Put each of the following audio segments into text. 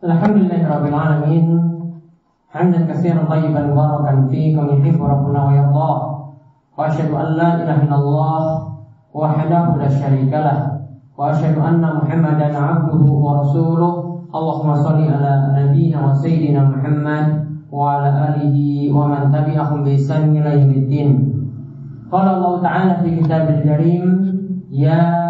الحمد لله رب العالمين. حمدا كثيرا طيبا مباركا فيه كما يحب ربنا ويرضاه. وأشهد أن لا إله إلا الله وحده لا شريك له. وأشهد أن محمدا عبده ورسوله. اللهم صل على نبينا وسيدنا محمد وعلى آله ومن تبعهم بإحسان إلى يوم الدين. قال الله تعالى في كتابه الكريم يا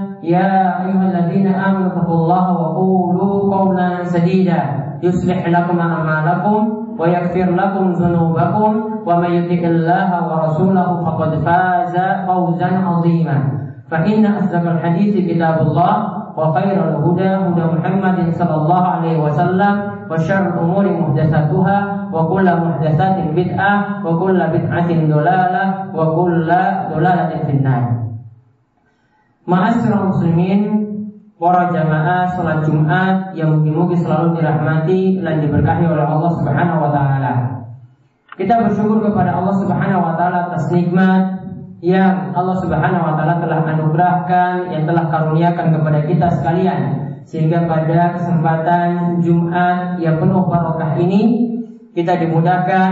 يا أيها الذين آمنوا اتقوا الله وقولوا قولا سديدا. يصلح لكم أعمالكم ويغفر لكم ذنوبكم ومن يطع الله ورسوله فقد فاز فوزا عظيما. فإن أصدق الحديث كتاب الله وخير الهدى هدى محمد صلى الله عليه وسلم وشر الأمور محدثاتها وكل محدثات بدعة وكل بدعة ضلالة وكل ضلالة في النار. Ma'asyiral muslimin, para jamaah salat Jumat yang mungkin-mungkin selalu dirahmati dan diberkahi oleh Allah Subhanahu wa taala. Kita bersyukur kepada Allah Subhanahu wa taala atas nikmat yang Allah Subhanahu wa taala telah anugerahkan, yang telah karuniakan kepada kita sekalian. Sehingga pada kesempatan Jumat yang penuh barokah ini kita dimudahkan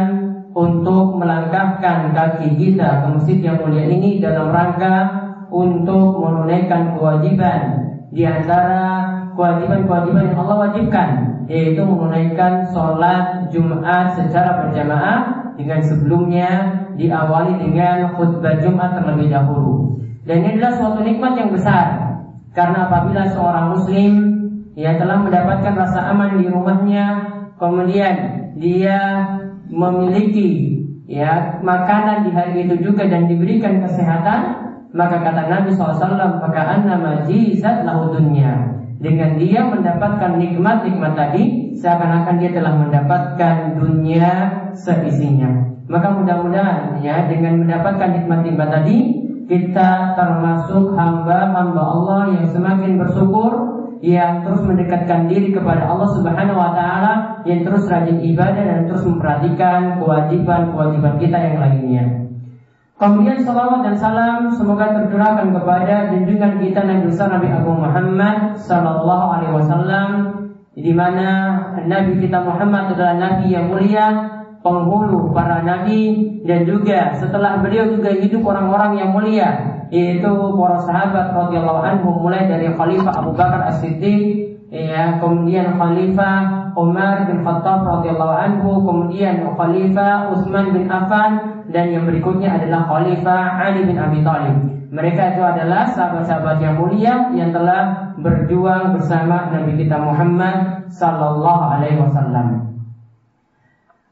untuk melangkahkan kaki kita ke masjid yang mulia ini dalam rangka untuk menunaikan kewajiban di antara kewajiban-kewajiban yang Allah wajibkan yaitu menunaikan sholat Jumat secara berjamaah dengan sebelumnya diawali dengan khutbah Jumat terlebih dahulu. Dan ini adalah suatu nikmat yang besar karena apabila seorang muslim ya telah mendapatkan rasa aman di rumahnya, kemudian dia memiliki ya makanan di hari itu juga dan diberikan kesehatan, maka kata Nabi SAW maka anna majizat lahu dengan dia mendapatkan nikmat-nikmat tadi seakan-akan dia telah mendapatkan dunia seisinya maka mudah-mudahan ya dengan mendapatkan nikmat-nikmat tadi kita termasuk hamba-hamba Allah yang semakin bersyukur yang terus mendekatkan diri kepada Allah Subhanahu wa taala yang terus rajin ibadah dan terus memperhatikan kewajiban-kewajiban kita yang lainnya. Kemudian salawat dan salam semoga tercurahkan kepada junjungan kita Nabi besar Nabi Agung Muhammad Sallallahu Alaihi Wasallam di mana Nabi kita Muhammad adalah Nabi yang mulia, penghulu para Nabi dan juga setelah beliau juga hidup orang-orang yang mulia yaitu para sahabat radhiyallahu anhum mulai dari Khalifah Abu Bakar As-Siddiq ya kemudian Khalifah Umar bin Khattab radhiyallahu anhu, kemudian Khalifah Utsman bin Affan dan yang berikutnya adalah Khalifah Ali bin Abi Thalib. Mereka itu adalah sahabat-sahabat yang mulia yang telah berjuang bersama Nabi kita Muhammad sallallahu alaihi wasallam.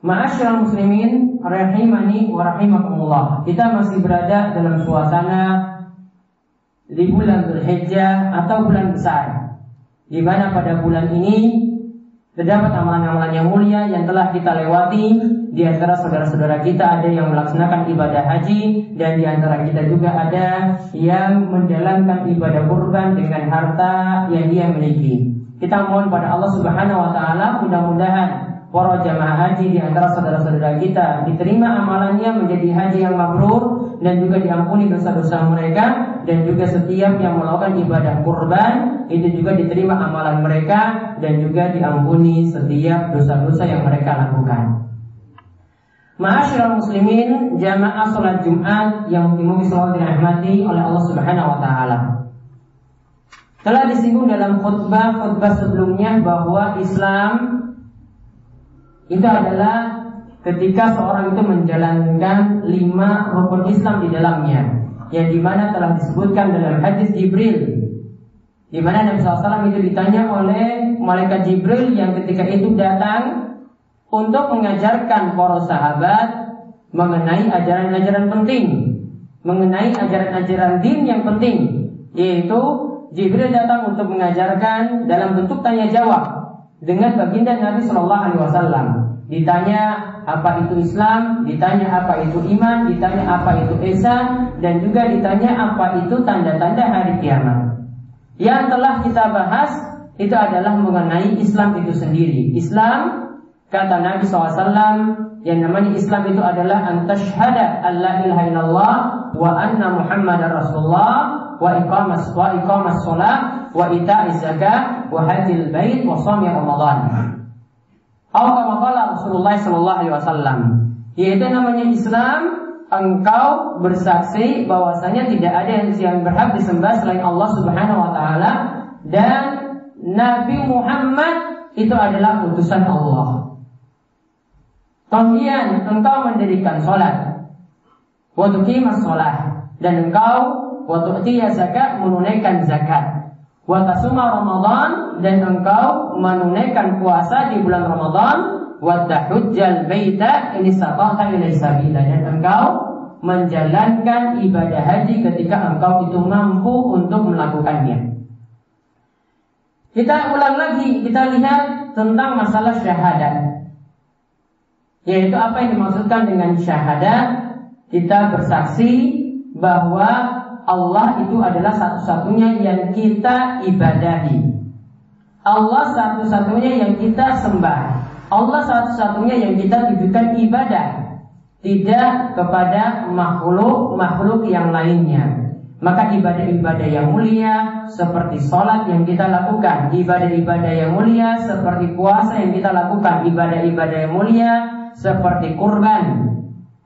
Ma'asyiral muslimin rahimani wa rahimakumullah. Kita masih berada dalam suasana di bulan Dzulhijjah atau bulan besar. Di mana pada bulan ini Terdapat amalan-amalan yang mulia yang telah kita lewati Di antara saudara-saudara kita ada yang melaksanakan ibadah haji Dan di antara kita juga ada yang menjalankan ibadah kurban dengan harta yang dia miliki. Kita mohon pada Allah subhanahu wa ta'ala mudah-mudahan para jamaah haji di antara saudara-saudara kita diterima amalannya menjadi haji yang mabrur dan juga diampuni dosa-dosa mereka dan juga setiap yang melakukan ibadah kurban itu juga diterima amalan mereka dan juga diampuni setiap dosa-dosa yang mereka lakukan. Ma'asyiral muslimin, jamaah salat Jumat yang mungkin selalu dirahmati oleh Allah Subhanahu wa taala. Telah disinggung dalam khutbah-khutbah sebelumnya bahwa Islam itu adalah ketika seorang itu menjalankan lima rukun Islam di dalamnya yang di mana telah disebutkan dalam hadis Jibril di mana Nabi SAW itu ditanya oleh malaikat Jibril yang ketika itu datang untuk mengajarkan para sahabat mengenai ajaran-ajaran penting, mengenai ajaran-ajaran din yang penting, yaitu Jibril datang untuk mengajarkan dalam bentuk tanya jawab dengan baginda Nabi Shallallahu Alaihi Wasallam. Ditanya apa itu Islam, ditanya apa itu iman, ditanya apa itu ihsan, dan juga ditanya apa itu tanda-tanda hari kiamat. Yang telah kita bahas itu adalah mengenai Islam itu sendiri. Islam kata Nabi SAW yang namanya Islam itu adalah antashhada alla ilaha illallah wa anna muhammadar rasulullah wa iqamas wa iqamas salat wa ita'iz zakat wa hajjil bait wa shami ramadan. Atau Rasulullah Sallallahu Alaihi Wasallam, yaitu namanya Islam. Engkau bersaksi bahwasanya tidak ada yang, yang berhak disembah selain Allah Subhanahu Wa Taala dan Nabi Muhammad itu adalah utusan Allah. Kemudian engkau mendirikan sholat, waktu kimas sholat, dan engkau waktu zakat menunaikan zakat. Wa Ramadan dan engkau menunaikan puasa di bulan Ramadan wa baita ini sabata ilai sabila dan engkau menjalankan ibadah haji ketika engkau itu mampu untuk melakukannya. Kita ulang lagi, kita lihat tentang masalah syahadat. Yaitu apa yang dimaksudkan dengan syahadat? Kita bersaksi bahwa Allah itu adalah satu-satunya yang kita ibadahi. Allah satu-satunya yang kita sembah. Allah satu-satunya yang kita tujukan ibadah. Tidak kepada makhluk-makhluk yang lainnya. Maka ibadah-ibadah yang mulia seperti sholat yang kita lakukan, ibadah-ibadah yang mulia seperti puasa yang kita lakukan, ibadah-ibadah yang mulia seperti kurban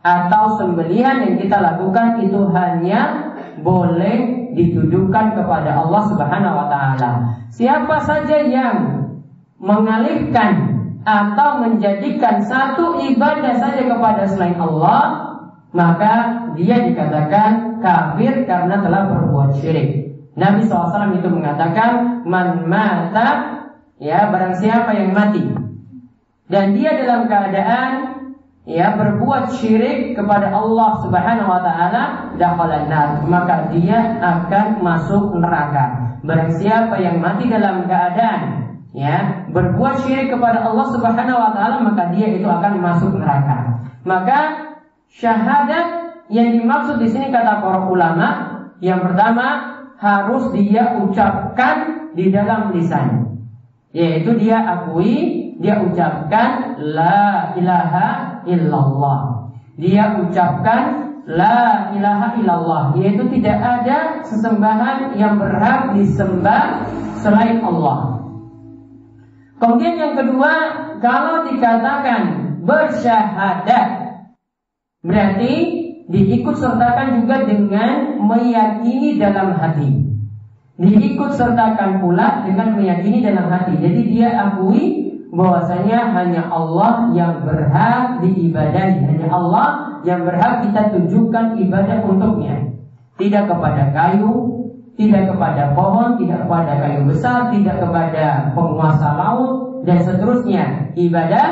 atau sembelihan yang kita lakukan itu hanya boleh ditujukan kepada Allah Subhanahu wa taala. Siapa saja yang mengalihkan atau menjadikan satu ibadah saja kepada selain Allah, maka dia dikatakan kafir karena telah berbuat syirik. Nabi SAW itu mengatakan, Man mata, ya barang siapa yang mati. Dan dia dalam keadaan ya berbuat syirik kepada Allah Subhanahu wa taala dakhalan maka dia akan masuk neraka barang siapa yang mati dalam keadaan ya berbuat syirik kepada Allah Subhanahu wa taala maka dia itu akan masuk neraka maka syahadat yang dimaksud di sini kata para ulama yang pertama harus dia ucapkan di dalam lisan yaitu dia akui dia ucapkan la ilaha illallah. Dia ucapkan la ilaha illallah, yaitu tidak ada sesembahan yang berhak disembah selain Allah. Kemudian yang kedua, kalau dikatakan bersyahadat, berarti diikut sertakan juga dengan meyakini dalam hati. Diikut sertakan pula dengan meyakini dalam hati. Jadi dia akui bahwasanya hanya Allah yang berhak diibadahi, hanya Allah yang berhak kita tunjukkan ibadah untuknya. Tidak kepada kayu, tidak kepada pohon, tidak kepada kayu besar, tidak kepada penguasa laut dan seterusnya. Ibadah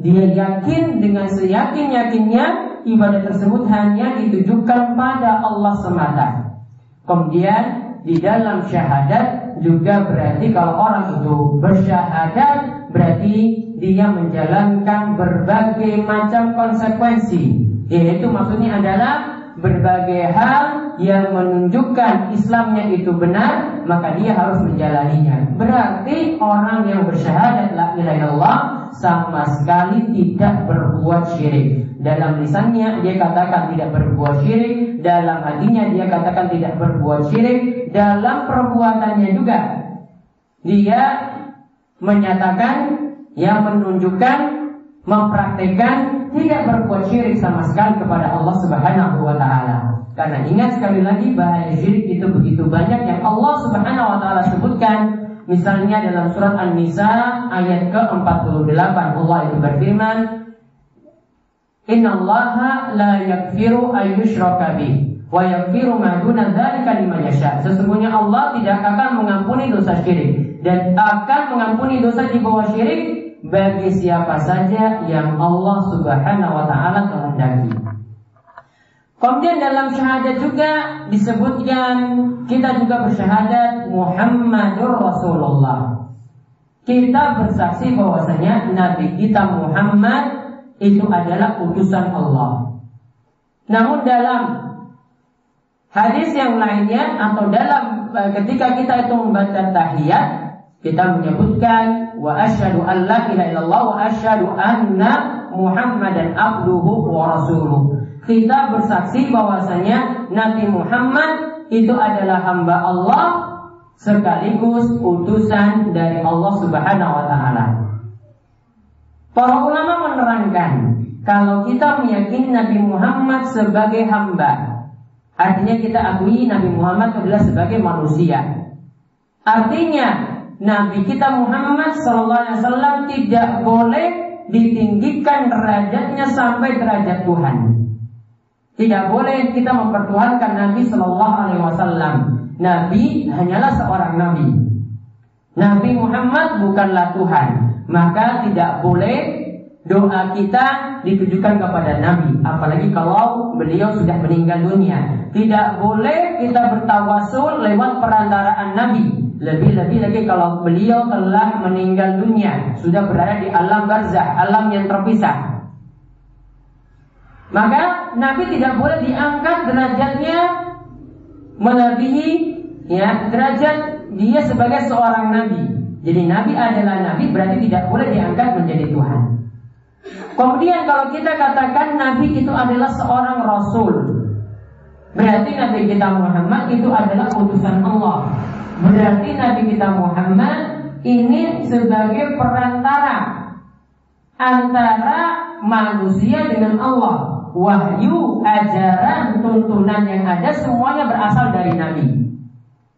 dia yakin dengan seyakin-yakinnya ibadah tersebut hanya ditujukan pada Allah semata. Kemudian di dalam syahadat juga berarti kalau orang itu bersyahadat berarti dia menjalankan berbagai macam konsekuensi yaitu maksudnya adalah berbagai hal yang menunjukkan Islamnya itu benar maka dia harus menjalaninya. Berarti orang yang bersyahadat la ilaha illallah sama sekali tidak berbuat syirik. Dalam lisannya dia katakan tidak berbuat syirik. Dalam hatinya dia katakan tidak berbuat syirik. Dalam perbuatannya juga dia menyatakan yang menunjukkan mempraktekkan tidak berbuat syirik sama sekali kepada Allah Subhanahu wa taala. Karena ingat sekali lagi bahaya syirik itu begitu banyak yang Allah Subhanahu wa taala sebutkan misalnya dalam surat An-Nisa ayat ke-48 Allah itu berfirman Innallaha la yakfiru ayyushraka bih wa yakfiru ma duna dzalika liman yasha. Sesungguhnya Allah tidak akan mengampuni dosa syirik dan akan mengampuni dosa di bawah syirik bagi siapa saja yang Allah Subhanahu wa taala kehendaki. Kemudian dalam syahadat juga disebutkan kita juga bersyahadat Muhammadur Rasulullah. kita bersaksi bahwasanya Nabi kita Muhammad itu adalah utusan Allah. Namun dalam hadis yang lainnya atau dalam eh, ketika kita itu membaca tahiyat kita menyebutkan wa asyhadu an la ilaha illallah wa asyhadu anna Muhammadan abduhu wa rasuluh. Kita bersaksi bahwasanya Nabi Muhammad itu adalah hamba Allah sekaligus utusan dari Allah Subhanahu wa taala. Para ulama menerangkan kalau kita meyakini Nabi Muhammad sebagai hamba, artinya kita akui Nabi Muhammad adalah sebagai manusia. Artinya Nabi kita Muhammad SAW tidak boleh ditinggikan derajatnya sampai derajat Tuhan. Tidak boleh kita mempertuhankan Nabi Shallallahu Alaihi Wasallam. Nabi hanyalah seorang nabi. Nabi Muhammad bukanlah Tuhan. Maka tidak boleh doa kita ditujukan kepada Nabi. Apalagi kalau beliau sudah meninggal dunia. Tidak boleh kita bertawasul lewat perantaraan Nabi. Lebih-lebih lagi kalau beliau telah meninggal dunia. Sudah berada di alam barzah, alam yang terpisah. Maka Nabi tidak boleh diangkat derajatnya melebihi ya derajat dia sebagai seorang nabi. Jadi nabi adalah nabi berarti tidak boleh diangkat menjadi Tuhan. Kemudian kalau kita katakan nabi itu adalah seorang rasul, berarti nabi kita Muhammad itu adalah utusan Allah. Berarti nabi kita Muhammad ini sebagai perantara antara manusia dengan Allah. Wahyu, ajaran, tuntunan yang ada semuanya berasal dari Nabi.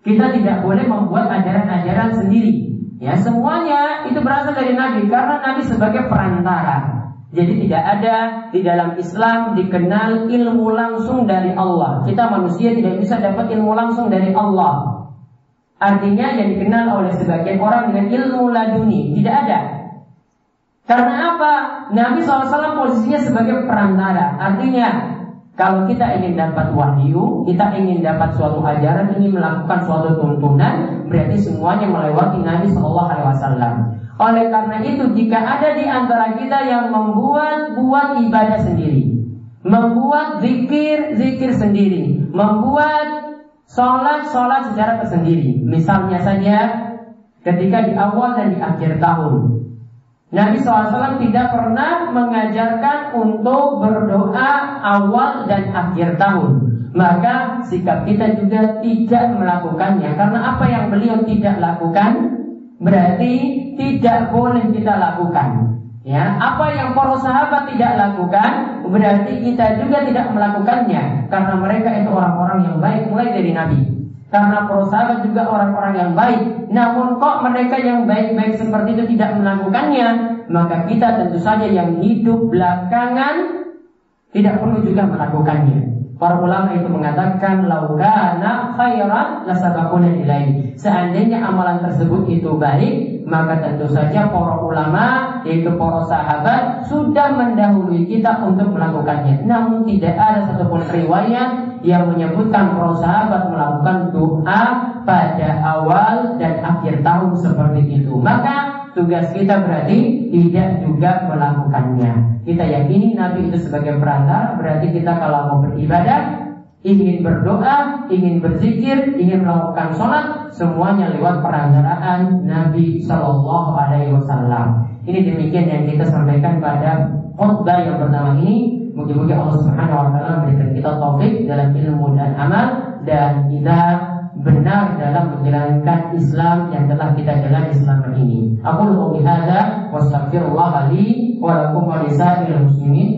Kita tidak boleh membuat ajaran-ajaran sendiri. Ya, semuanya itu berasal dari Nabi karena Nabi sebagai perantara. Jadi tidak ada di dalam Islam dikenal ilmu langsung dari Allah. Kita manusia tidak bisa dapat ilmu langsung dari Allah. Artinya yang dikenal oleh sebagian orang dengan ilmu laduni tidak ada. Karena apa? Nabi SAW posisinya sebagai perantara. Artinya, kalau kita ingin dapat wahyu, kita ingin dapat suatu ajaran, ingin melakukan suatu tuntunan, berarti semuanya melewati Nabi SAW. Oleh karena itu, jika ada di antara kita yang membuat buat ibadah sendiri, membuat zikir zikir sendiri, membuat sholat sholat secara tersendiri, misalnya saja ketika di awal dan di akhir tahun, Nabi SAW tidak pernah mengajarkan untuk berdoa awal dan akhir tahun. Maka sikap kita juga tidak melakukannya. Karena apa yang beliau tidak lakukan berarti tidak boleh kita lakukan. Ya, apa yang para sahabat tidak lakukan berarti kita juga tidak melakukannya karena mereka itu orang-orang yang baik mulai dari Nabi. Karena para sahabat juga orang-orang yang baik. Namun kok mereka yang baik-baik seperti itu tidak melakukannya, maka kita tentu saja yang hidup belakangan tidak perlu juga melakukannya. Para ulama itu mengatakan laukana khairan lasabakuna ilai. Seandainya amalan tersebut itu baik, maka tentu saja para ulama yaitu para sahabat sudah mendahului kita untuk melakukannya. Namun tidak ada satupun riwayat yang menyebutkan para sahabat melakukan doa pada awal dan akhir tahun seperti itu. Maka tugas kita berarti tidak juga melakukannya. Kita yakini Nabi itu sebagai perantara, berarti kita kalau mau beribadah ingin berdoa, ingin berzikir, ingin melakukan sholat, semuanya lewat perantaraan Nabi Shallallahu Alaihi Wasallam. Ini demikian yang kita sampaikan pada khutbah yang pertama ini. Mudah-mudahan Allah Subhanahu wa taala memberikan kita taufik dalam ilmu dan amal dan kita benar dalam menjalankan Islam yang telah kita jalani selama ini. Aku lupa bihada wa astaghfirullah li wa lakum wa muslimin.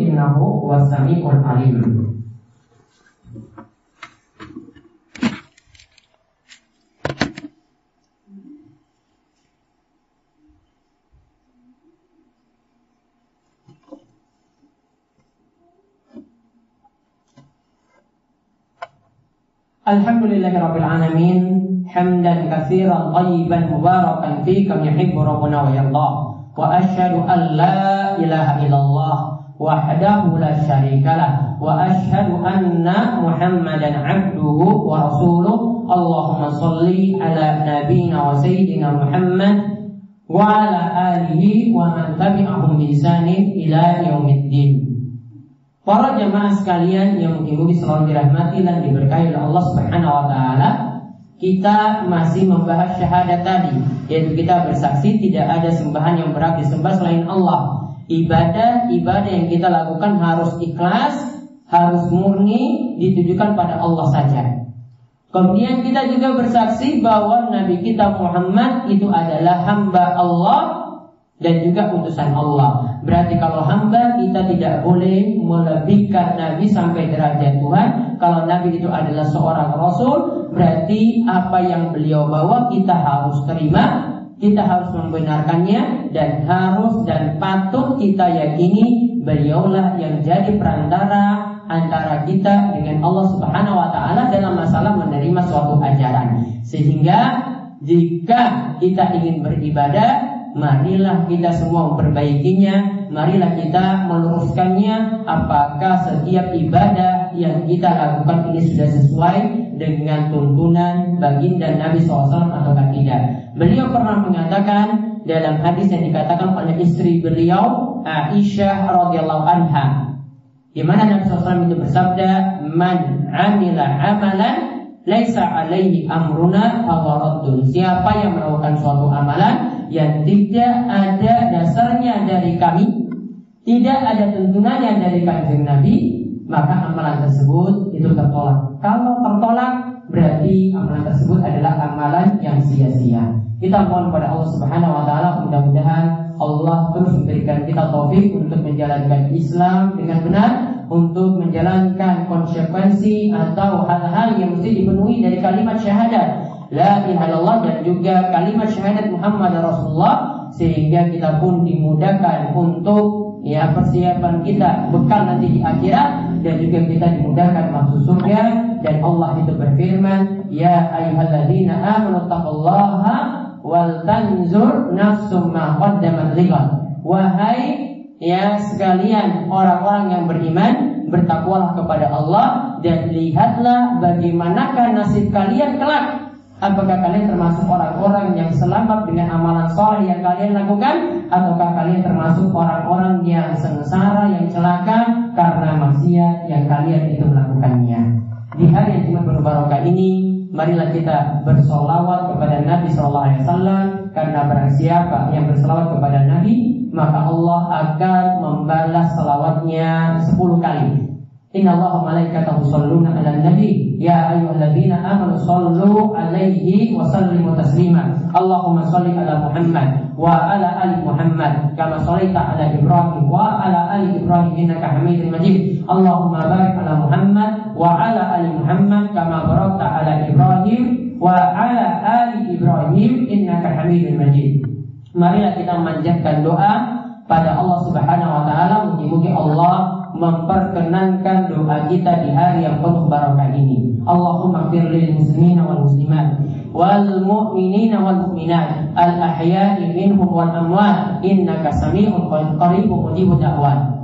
Alhamdulillahirabbil alamin hamdan katsiran tayyiban mubarakan fi kam yuhibbu rabbuna wa yarda wa asyhadu an la ilaha illallah wahdahu la syarikalah wa asyhadu anna muhammadan abduhu wa rasuluh Allahumma salli ala nabiyyina wa sayyidina Muhammad wa ala alihi wa man tabi'ahum bi ila yaumiddin. Para jemaah sekalian yang mungkin selalu dirahmati dan diberkahi oleh Allah Subhanahu wa taala, kita masih membahas syahadat tadi, yaitu kita bersaksi tidak ada sembahan yang berhak disembah selain Allah. Ibadah-ibadah yang kita lakukan harus ikhlas, harus murni, ditujukan pada Allah saja. Kemudian kita juga bersaksi bahwa Nabi kita Muhammad itu adalah hamba Allah dan juga utusan Allah. Berarti kalau hamba kita tidak boleh melebihkan Nabi sampai derajat Tuhan. Kalau Nabi itu adalah seorang Rasul, berarti apa yang beliau bawa kita harus terima, kita harus membenarkannya dan harus dan patut kita yakini beliaulah yang jadi perantara antara kita dengan Allah Subhanahu wa taala dalam masalah menerima suatu ajaran. Sehingga jika kita ingin beribadah marilah kita semua memperbaikinya, marilah kita meluruskannya. Apakah setiap ibadah yang kita lakukan ini sudah sesuai dengan tuntunan baginda Nabi SAW atau tidak. Beliau pernah mengatakan dalam hadis yang dikatakan oleh istri beliau Aisyah radhiyallahu anha di mana Nabi SAW itu bersabda man amila amalan laisa alaihi amruna siapa yang melakukan suatu amalan yang tidak ada dasarnya dari kami, tidak ada tuntunannya dari kanjeng Nabi, maka amalan tersebut itu tertolak. Kalau tertolak, berarti amalan tersebut adalah amalan yang sia-sia. Kita mohon kepada Allah Subhanahu wa taala mudah-mudahan Allah terus memberikan kita taufik untuk menjalankan Islam dengan benar, untuk menjalankan konsekuensi atau hal-hal yang mesti dipenuhi dari kalimat syahadat la ilaha illallah dan juga kalimat syahadat Muhammad Rasulullah sehingga kita pun dimudahkan untuk ya persiapan kita bekal nanti di akhirat dan juga kita dimudahkan masuk surga dan Allah itu berfirman ya ayyuhalladzina amanu taqullaha wal tanzur nafsum ma qaddamat liqad wahai ya sekalian orang-orang yang beriman bertakwalah kepada Allah dan lihatlah bagaimanakah nasib kalian kelak Apakah kalian termasuk orang-orang yang selamat dengan amalan soleh yang kalian lakukan? Ataukah kalian termasuk orang-orang yang sengsara, yang celaka karena maksiat yang kalian itu melakukannya? Di hari yang cuma berbarokah ini, marilah kita bersolawat kepada Nabi Sallallahu Alaihi Wasallam karena barang siapa yang bersolawat kepada Nabi maka Allah akan membalas salawatnya sepuluh kali. Inna Allah malaikatahu salluna ala nabi Ya ayyuhalladzina amanu sallu alaihi wa sallimu taslima. Allahumma salli ala Muhammad wa ala ali Muhammad kama shallaita ala Ibrahim wa ala ali Ibrahim innaka Hamidum Majid. Allahumma barik ala Muhammad wa ala ali Muhammad kama barakta ala Ibrahim wa ala ali Ibrahim innaka Hamidum Majid. Marilah kita memanjatkan doa pada Allah Subhanahu wa taala mugi-mugi Allah memperkenankan doa kita di hari yang penuh barakah ini. Allahumma fir lil muslimina wal muslimat wal mu'minina wal mu'minat al ahya'i minhum wal amwat innaka sami'un qaribun mujibud da'wat.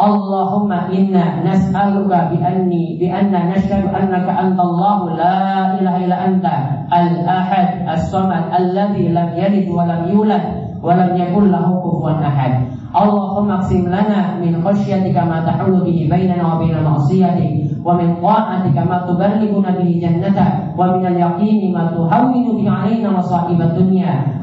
Allahumma inna nas'aluka bi anni bi anna nashhadu annaka anta la ilaha illa anta al ahad as-samad alladhi lam yalid wa lam yulad wa lam yakul lahu kufuwan ahad. Allahumma qsim lana min khasyyatika ma ta'ulu bihi bainana wa bain ma'siyati wa min ta'atika ma tubarriku bihi jannata wa min al-yaqini ma tuhawwinu bi Allahumma wa sahibat asma ina,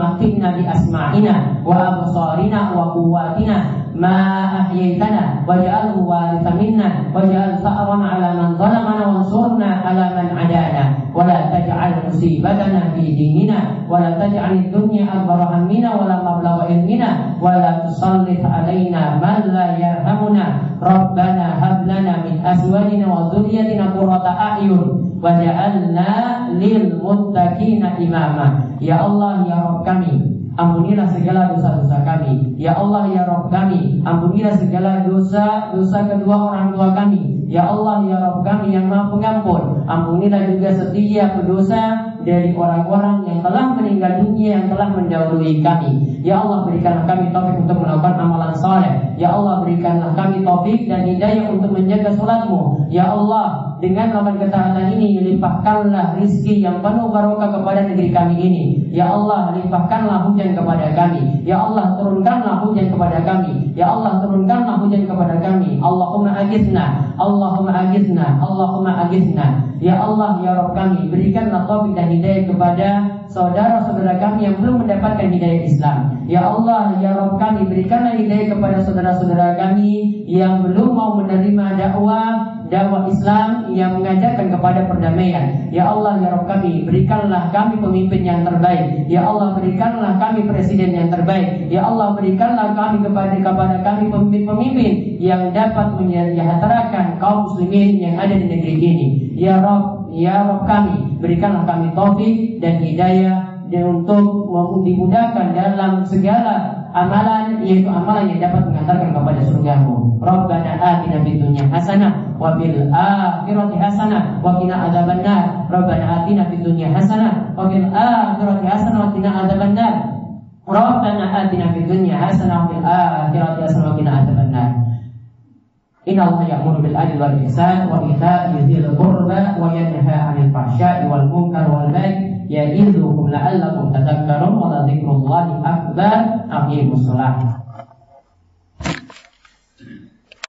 matinna bi asma'ina wa absarina wa quwwatina ma ahyaitana waj'alhu waritha minna waj'al sa'rana 'ala man zalamana wansurna 'ala man 'adana wa la taj'al musibatana fi dinina wa la taj'al dunya akbar hammina wa la mablagha ilmina wa la tusallit 'alaina man la yarhamuna. Rabbana hab lana min azwajina wa dhurriyyatina qurrata a'yun waj'alna lil muttaqina imama. Ya Allah ya Rabb kami Ampunilah segala dosa-dosa kami. Ya Allah ya Rabb kami Ampunilah segala dosa-dosa kedua orang tua kami. Ya Allah ya Rabb kami yang maha pengampun Ampunilah juga setiap dosa dari orang-orang yang telah meninggal dunia yang telah mendahului kami. Ya Allah berikanlah kami taufik untuk melakukan amalan saleh. Ya Allah berikanlah kami taufik dan hidayah untuk menjaga sholatmu Ya Allah dengan melakukan ketaatan ini limpahkanlah rizki yang penuh barokah kepada negeri kami ini. Ya Allah, limpahkanlah hujan kepada kami. Ya Allah, turunkanlah hujan kepada kami. Ya Allah, turunkanlah hujan kepada kami. Allahumma agizna, Allahumma agizna, Allahumma agizna. Ya Allah, ya Rabb kami, berikanlah taufik dan hidayah kepada saudara-saudara kami yang belum mendapatkan hidayah Islam. Ya Allah, ya Rabb kami, berikanlah hidayah kepada saudara-saudara kami yang belum mau menerima dakwah dakwah Islam yang mengajarkan kepada perdamaian. Ya Allah, ya Rabb kami, berikanlah kami pemimpin yang terbaik. Ya Allah, berikanlah kami presiden yang terbaik. Ya Allah, berikanlah kami kepada kepada kami pemimpin-pemimpin yang dapat menyejahterakan kaum muslimin yang ada di negeri ini. Ya Rabb, ya Rabb kami, berikanlah kami taufik dan hidayah dan untuk dimudahkan dalam segala amalan yaitu amalan yang dapat mengantarkan kepada surgamu. Rabbana atina fid dunya hasanah wa fil akhirati hasanah wa qina adzabannar. Rabbana atina fid dunya hasanah wa fil akhirati hasanah wa qina adzabannar. Rabbana atina fid dunya hasanah wa fil akhirati hasanah wa qina adzabannar. Inna Allah ya'muru bil adli wal ihsan wa ita'i dzil qurba wa yanha 'anil fahsya'i wal munkar wal baghi ya'idzukum la'allakum tadhakkarun wa la dzikrullahi akbar aqimus shalah